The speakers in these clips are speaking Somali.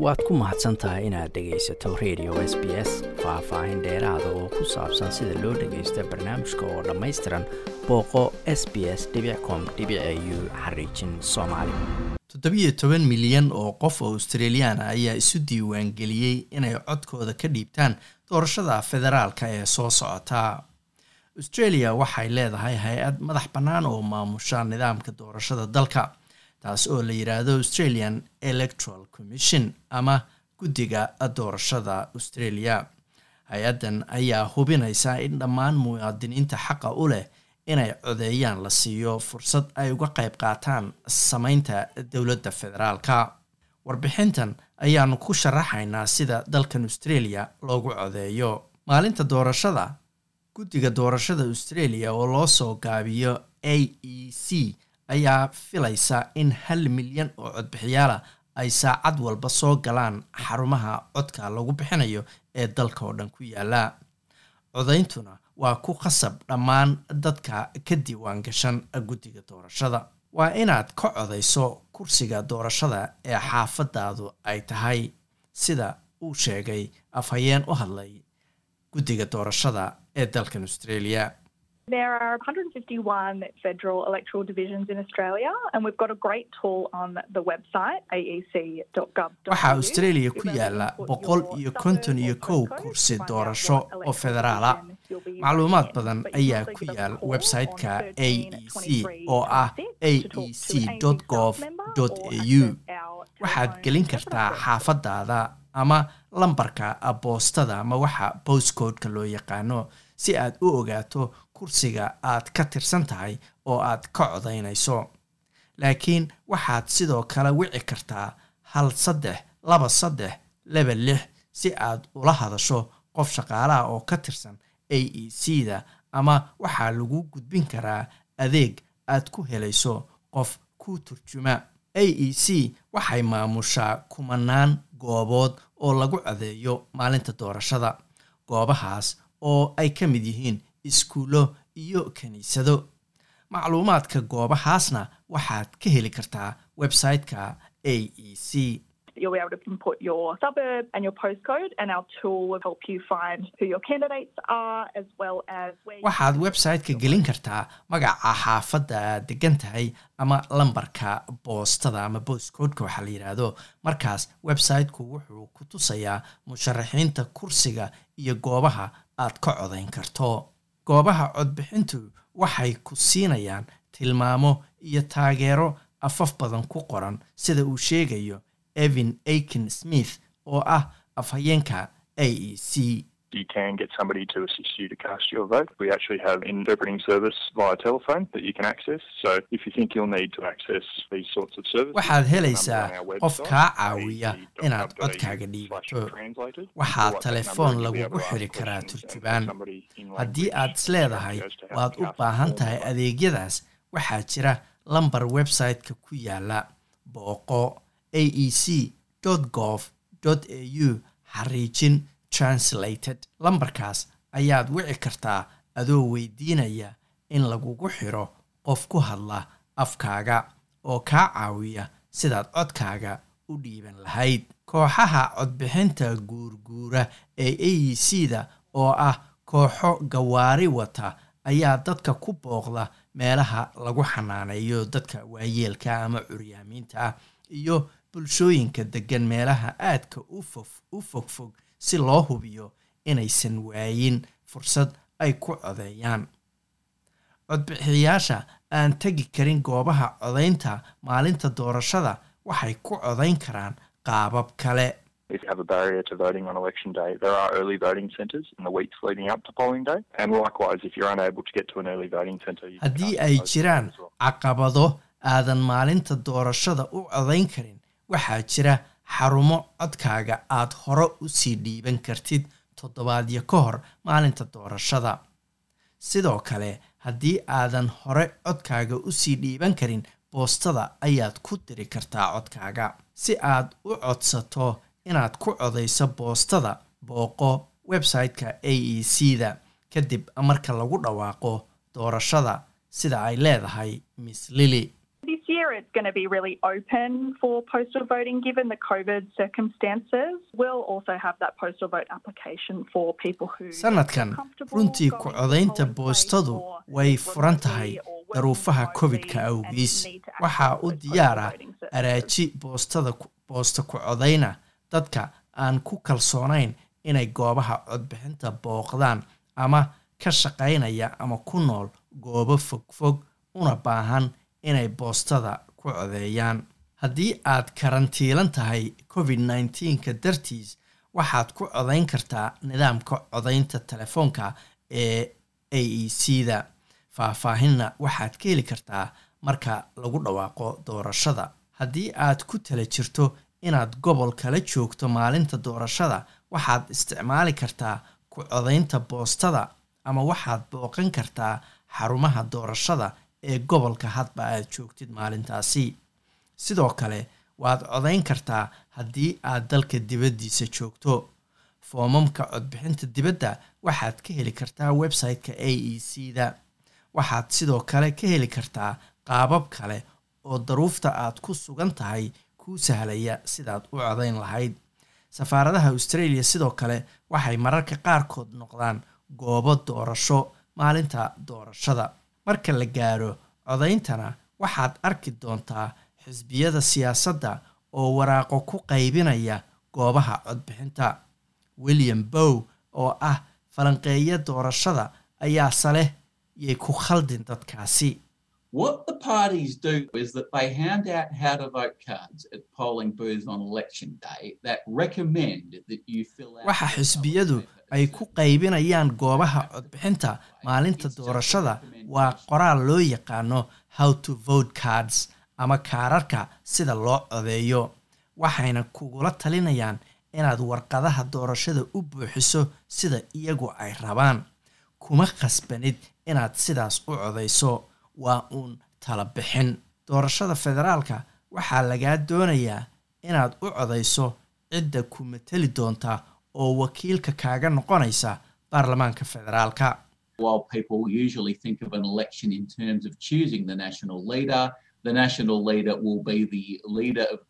waad ku mahadsan tahay inaad dhegaysato radio s b s faah-faahin dheeraada oo ku saabsan sida loo dhagaysto barnaamijka oo dhammaystiran booqo s b s com u xariijin soomaali. Toddobiyo toban milyan oo qof oo australiyaana ayaa isu diiwaangeliyey inay codkooda ka dhiibtaan doorashada federaalka ee soo socota. Australia waxay leedahay hay'ad madax bannaan oo maamusha nidaamka doorashada dalka taas oo la yidhaahdo australian electoral commission ama guddiga doorashada australia. Hay'addan ayaa hubinaysa in dhammaan muwaadiniinta xaqa u leh inay codeeyaan la siiyo fursad ay uga qayb qaataan sameynta dowladda federaalka. Warbixintan ayaanu ku sharaxaynaa sida dalkan australia loogu codeeyo. Maalinta doorashada guddiga doorashada australia oo loo soo gaabiyo a e c ayaa filaysa in hal milyan oo codbixiyaala ay saacad walba soo galaan xarumaha codka lagu bixinayo ee dalka oo dhan ku yaalla. Codayntuna waa ku khasab dhammaan dadka ka diiwaan gashan guddiga doorashada. Waa inaad ka codayso kursiga doorashada ee xaafadaadu ay tahay sida uu sheegay afhayeen u hadlay guddiga doorashada ee dalkan australia There are 151 federal electoral divisions in Australia, and we've got a great tool on the website aec.gov. waxaa australia ku yaalla boqol iyo konton iyo kow kursi doorasho oo federaala macluumaad badan ayaa ku yaal website-ka a e c oo ah a e c gov au waxaad gelin kartaa xaafadaada ama lambarka boostada ama waxa postcodeka loo yaqaano si aad u ogaato kursiga aad ka tirsan tahay oo aad ka codaynayso. Laakiin waxaad sidoo kale wici kartaa hal saddex laba saddex laba lix si aad ula hadasho qof shaqaalaha oo ka tirsan a e c da ama waxaa lagu gudbin karaa adeeg aad ku helayso qof ku turjuma. A e c waxay maamushaa kumanaan goobood oo lagu codeeyo maalinta doorashada goobahaas oo ay ka mid yihiin iskuullo iyo kiniisado macluumaadka goobahaasna waxaad ka heli kartaa website-ka a e c. Waxaad website-ka gelin kartaa magaca xaafadda aad degan tahay ama lambarka boostada ama boostcodeka waxaa la yidhaahdo markaas website-ku wuxuu ku tusayaa musharaxiinta kursiga iyo goobaha aad ka codayn karto goobaha codbixintu waxay ku siinayaan tilmaamo iyo taageero afaf badan ku qoran sida uu sheegayo evin aiken smith oo ah afhayeenka a e c you can get somebody to assist you to cast your vote. We actually have interpreting service via telephone that you can access. So if you think you'll need to access these sorts of services, waxaad helaysaa qof kaa caawiya inaad codkaaga dhiibato waxaa telefoon lagugu xiri karaa turjubaan haddii aad isleedahay waad u baahan tahay adeegyadaas waxaa jira lambar website-ka ku yaalla booqo a e c gov au xariijin translated lambarkaas ayaad wici kartaa adoo weydiinaya in lagugu xiro qof ku hadla afkaaga oo kaa caawiya sidaad codkaaga u dhiiban lahayd. Kooxaha codbixinta guurguura ee a e c da oo ah kooxo gawaari wata ayaa dadka ku booqda meelaha lagu xanaaneeyo dadka waayeelka ama curyaamiinta iyo bulshooyinka degan meelaha aadka u fof- u fogfog si loo hubiyo inaysan waayin fursad ay ku codeeyaan. Codbixiyayaasha aan tegi karin goobaha codaynta maalinta doorashada waxay ku codayn karaan qaabab kale. Haddii ay jiraan caqabado aadan maalinta doorashada u codayn karin waxaa jira xarumo codkaaga aad hore u sii dhiiban kartid toddobaadyo ka hor maalinta doorashada. Sidoo kale haddii aadan hore codkaaga u sii dhiiban karin boostada ayaad ku diri kartaa codkaaga. Si aad u codsato inaad ku codayso boostada booqo website-ka a e c da kadib marka lagu dhawaaqo doorashada sida ay leedahay miss lily It's going to be really open for postal voting given the COVID circumstances. We'll also have that postal vote application for people who sanadkan runtii ku codaynta boostadu way furan tahay daruufaha covid-ka awgiis waxaa u diyaara araaji boostada boosta ku codayna dadka aan ku kalsoonayn inay goobaha codbixinta booqdaan ama ka shaqaynaya ama ku nool goobo fogfog una baahan inay boostada ku codeeyaan. Haddii aad karantiilan tahay covid nneteen-ka dartiis waxaad ku codayn kartaa nidaamka codaynta telefoonka ee a e c da faahfaahinna waxaad ka heli kartaa marka lagu dhawaaqo doorashada. Haddii aad ku tala jirto inaad gobol kala joogto maalinta doorashada waxaad isticmaali kartaa ku codaynta boostada ama waxaad booqan kartaa xarumaha doorashada ee gobolka hadba aad joogtid maalintaasi. Sidoo kale waad codayn kartaa haddii aad dalka dibaddiisa joogto. Foomamka codbixinta dibadda waxaad ka heli kartaa website-ka a e c da waxaad sidoo kale ka heli kartaa qaabab kale oo daruufta aad ku sugan tahay kuu sahlaya sidaad u codayn lahayd. Safaaradaha australia sidoo kale waxay mararka qaarkood noqdaan goobo doorasho maalinta doorashada marka la gaaro codayntana waxaad arki doontaa xisbiyada siyaasadda oo waraaqo ku qaybinaya goobaha codbixinta. William bow oo ah falanqeeya doorashada ayaase leh yay ku khaldin dadkaasi What the parties do is that they hand out how to vote cards at polling booths on election day that recommend that you fill out. waxa xisbiyadu ay ku qaybinayaan goobaha codbixinta maalinta doorashada. waa qoraal loo yaqaano how to vote cards ama kaararka sida loo codeeyo. Waxayna kugula talinayaan inaad warqadaha doorashada u buuxiso sida iyagu ay rabaan. Kuma khasbanid inaad sidaas u codayso waa uun tala bixin doorashada federaalka waxaa lagaa doonayaa inaad u codayso cidda ku mateli doonta oo wakiilka kaaga noqonaysa baarlamaanka federaalka.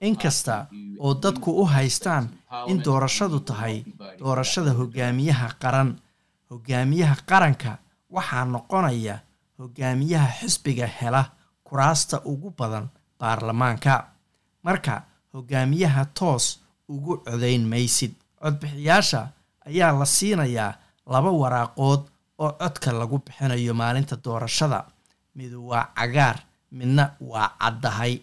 Inkasta oo dadku u haystaan in doorashadu tahay doorashada hogaamiyaha qaran. Hogaamiyaha qaranka waxaa noqonaya hogaamiyaha xisbiga hela kuraasta ugu badan baarlamaanka. Marka hogaamiyaha toos ugu codayn maysid. Codbixiyaasha ayaa la siinayaa laba waraaqood oo codka lagu bixinayo maalinta doorashada. Mid waa cagaar midna waa caddahay.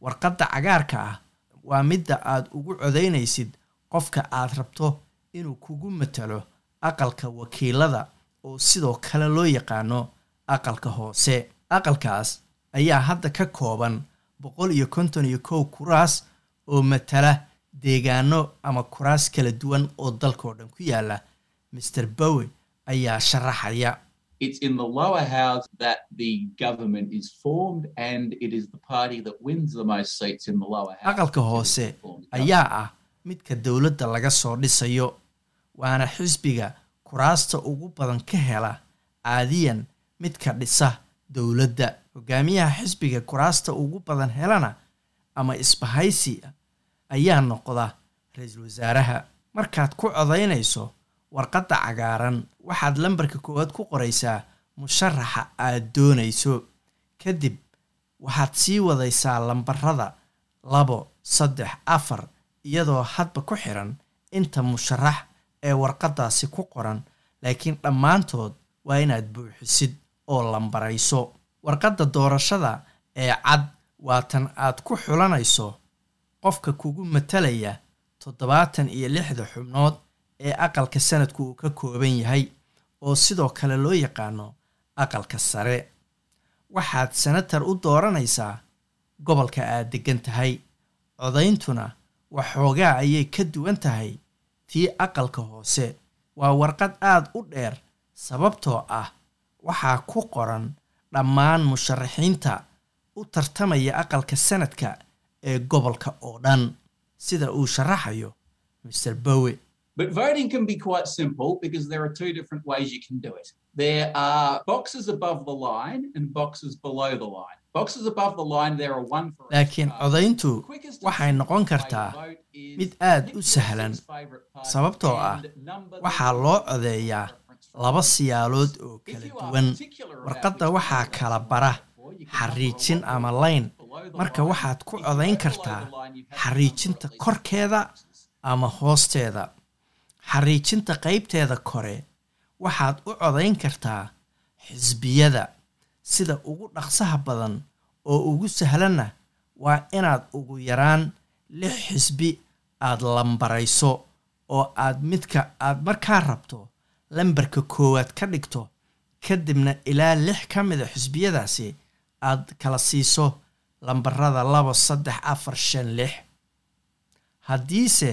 Warqadda cagaarka ah waa midda aad ugu codaynaysid qofka aad rabto inuu kugu matalo aqalka wakiilada oo sidoo kale loo yaqaano aqalka hoose. Aqalkaas ayaa hadda ka kooban boqol iyo konton iyo kow kuraas oo matala deegaano ama kuraas kala duwan oo dalkao dhan ku yaalla master bowe ayaa sharaxaya. It's in the lower house that the government is formed, and it is the party that wins the most seats in the lower house. aqalka hoose ayaa ah midka dowladda laga soo dhisayo waana xisbiga kuraasta ugu badan ka hela caadiyan midka dhisa dowladda. Hogaamiyaha xisbiga kuraasta ugu badan helana ama isbahaysi ayaa noqda ra'iisul wasaaraha. Markaad ku codaynayso warqadda cagaaran waxaad lambarka koowaad ku qoraysaa musharaxa aad doonayso. Kadib waxaad sii wadaysaa lambarada labo saddex afar iyadoo hadba ku xiran inta musharax ee warqadaasi ku qoran. Laakiin dhammaantood waa inaad buuxisid oo lambarayso. Warqadda doorashada ee cad waa tan aad ku xulanayso qofka kugu matalaya toddobaatan iyo lixda xubnood ee aqalka sanadku uu ka kooban yahay oo sidoo kale loo yaqaano aqalka sare. Waxaad senatar u dooranaysaa gobolka aad deggan tahay. Codayntuna waxoogaa ayay ka duwan tahay tii aqalka hoose. Waa warqad aad u dheer sababtoo ah waxaa ku qoran dhammaan musharaxiinta u tartamaya aqalka sanadka ee gobolka oo dhan. Sida uu sharaxayo master bowe But voting can be quite simple because there are two different ways you can do it. There are boxes above the line and boxes below the line. Boxes above the line, there are one for laakiin codayntu waxay noqon kartaa mid aad u sahlan. sababtoo ah waxaa loo codeeyaa laba siyaalood oo kala duwan. warqadda waxaa kala bara xariijin ama layn marka waxaad ku codayn kartaa xariijinta korkeeda ama hoosteeda. Xariijinta qaybteeda kore waxaad u codayn kartaa xisbiyada sida ugu dhaqsaha badan oo ugu sahlanna waa inaad ugu yaraan lix xisbi aad lambarayso oo aad midka aad markaa rabto lambarka koowaad ka dhigto kadibna ilaa lix ka mida xisbiyadaasi aad kala siiso lambarada labo saddex afar shan lix. Haddiise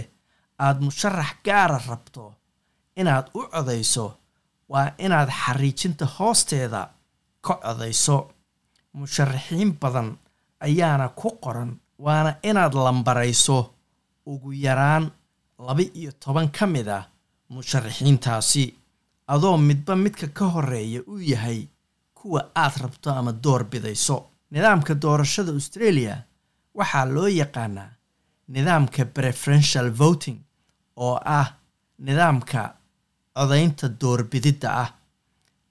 aad musharax gaara rabto inaad u codayso waa inaad xariijinta hoosteeda ka codayso. Musharaxiin badan ayaana ku qoran waana inaad lambarayso. Ugu yaraan laba iyo toban ka mid ah musharaxiintaasi adoo midba midka ka horreeya uu yahay kuwa aad rabto ama door bidayso. Nidaamka doorashada australia waxaa loo yaqaanaa nidaamka preferential voting oo ah nidaamka codaynta doorbididda ah.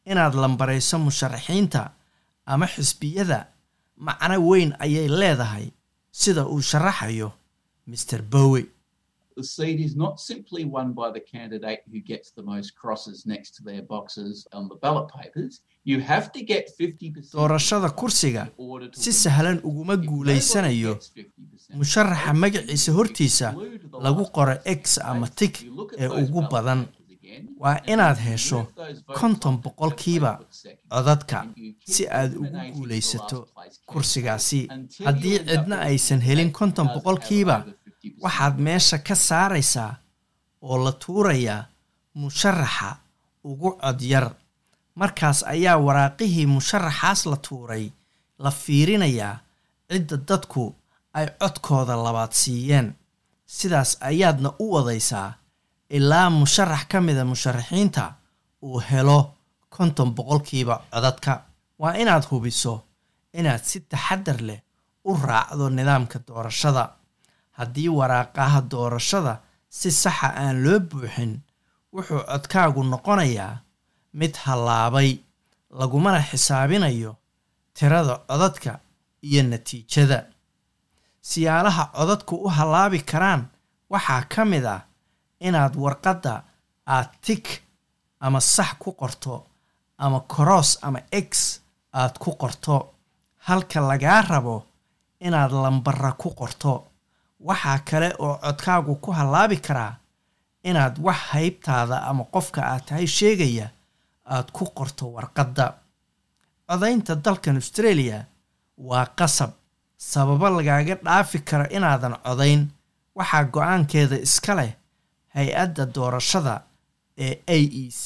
Inaad lambarayso musharaxiinta ama xisbiyada macno weyn ayay leedahay sida uu sharaxayo mr bowe The seat is not simply won by the candidate who gets the most crosses next to their boxes on the ballot papers. You have to get 50% doorashada kursiga si sahlan uguma guulaysanayo gets 50%, musharaxa magaciisa hortiisa lagu qoro x ama tig ee ugu badan. waa inaad hesho konton on, boqolkiiba codadka si aad ugu guulaysato kursigaasi. haddii cidna aysan helin konton boqolkiiba over 50% waxaad meesha ka saaraysaa oo la tuurayaa musharaxa ugu cod yar. Markaas ayaa waraaqihii musharaxaas la tuuray la fiirinayaa cidda dadku ay codkooda labaad siiyeen. Sidaas ayaadna u wadaysaa ilaa musharax ka mida musharaxiinta uu helo konton boqolkiiba codadka. Waa inaad hubiso inaad si taxadar leh u raacdo nidaamka doorashada haddii waraaqaha doorashada si saxa aan loo buuxin wuxuu codkaagu noqonayaa mid hallaabay lagumana xisaabinayo tirada codadka iyo natiijada. Siyaalaha codadku u hallaabi karaan waxaa ka mid ah inaad warqadda aad tig ama sax ku qorto ama koroos ama x aad ku qorto. Halka lagaa rabo inaad lambara ku qorto waxaa kale oo codkaagu ku hallaabi karaa inaad wax haybtaada ama qofka aad tahay sheegaya aad ku qorto warqadda. Codaynta dalkan australia waa qasab sababo lagaaga dhaafi karo inaadan codayn. Waxaa go'aankeeda iska leh hay'adda doorashada ee a e c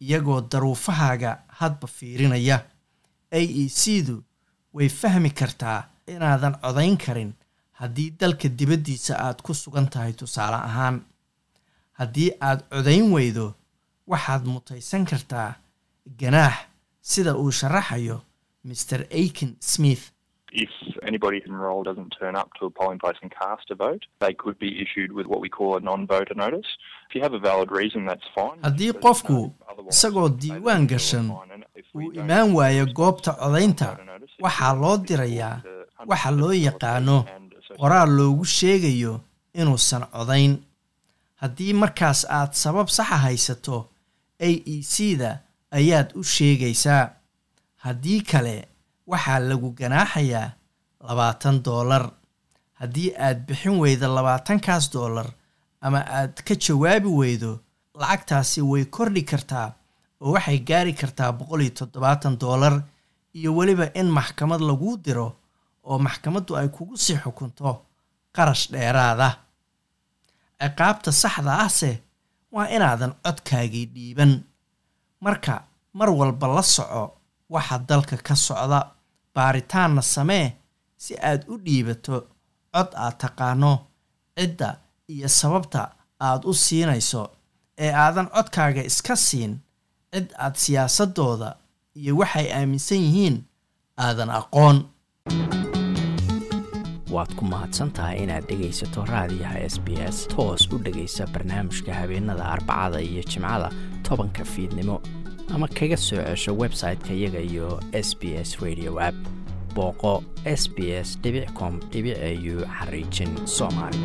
iyagoo daruufahaaga hadba fiirinaya. A e c du way fahmi kartaa inaadan codayn karin haddii dalka dibaddiisa aad ku sugan tahay tusaale ahaan haddii aad codayn weydo waxaad mutaysan kartaa ganaax sida uu sharaxayo mr aiken smith. Haddii qofku isagoo diiwaan gashan uu imaan waayo goobta codaynta waxaa loo dirayaa waxa loo yaqaano qoraal loogu sheegayo inuusan codayn haddii markaas aad sabab saxa haysato a e c da ayaad u sheegaysaa. Haddii kale waxaa lagu ganaaxayaa labaatan doolar haddii aad bixin weydo labaatankaas doolar ama aad ka jawaabi weydo lacagtaasi way kordhi kartaa oo waxay gaari kartaa boqol iyo toddobaatan doolar iyo weliba in maxkamad laguu diro oo maxkamaddu ay kugu sii xukunto qarash dheeraada. Ciqaabta saxda ahse waa inaadan codkaagii dhiiban. Marka mar walba la soco waxa dalka ka socda baaritaanna samee si aad u dhiibato cod aad taqaano cidda iyo sababta aad u siinayso ee aadan codkaaga iska siin cid aad siyaasadooda iyo waxay aaminsan yihiin aadan aqoon waad ku mahadsan tahay inaad dhegaysato raadiyaha s b s. Toos u dhegaysa barnaamijka habeenada arbacada iyo jimcada tobanka fiidnimo. Ama kaga soo cesho website-ka iyaga iyo s b s radio app. Booqo s b s com au xariijin soomaali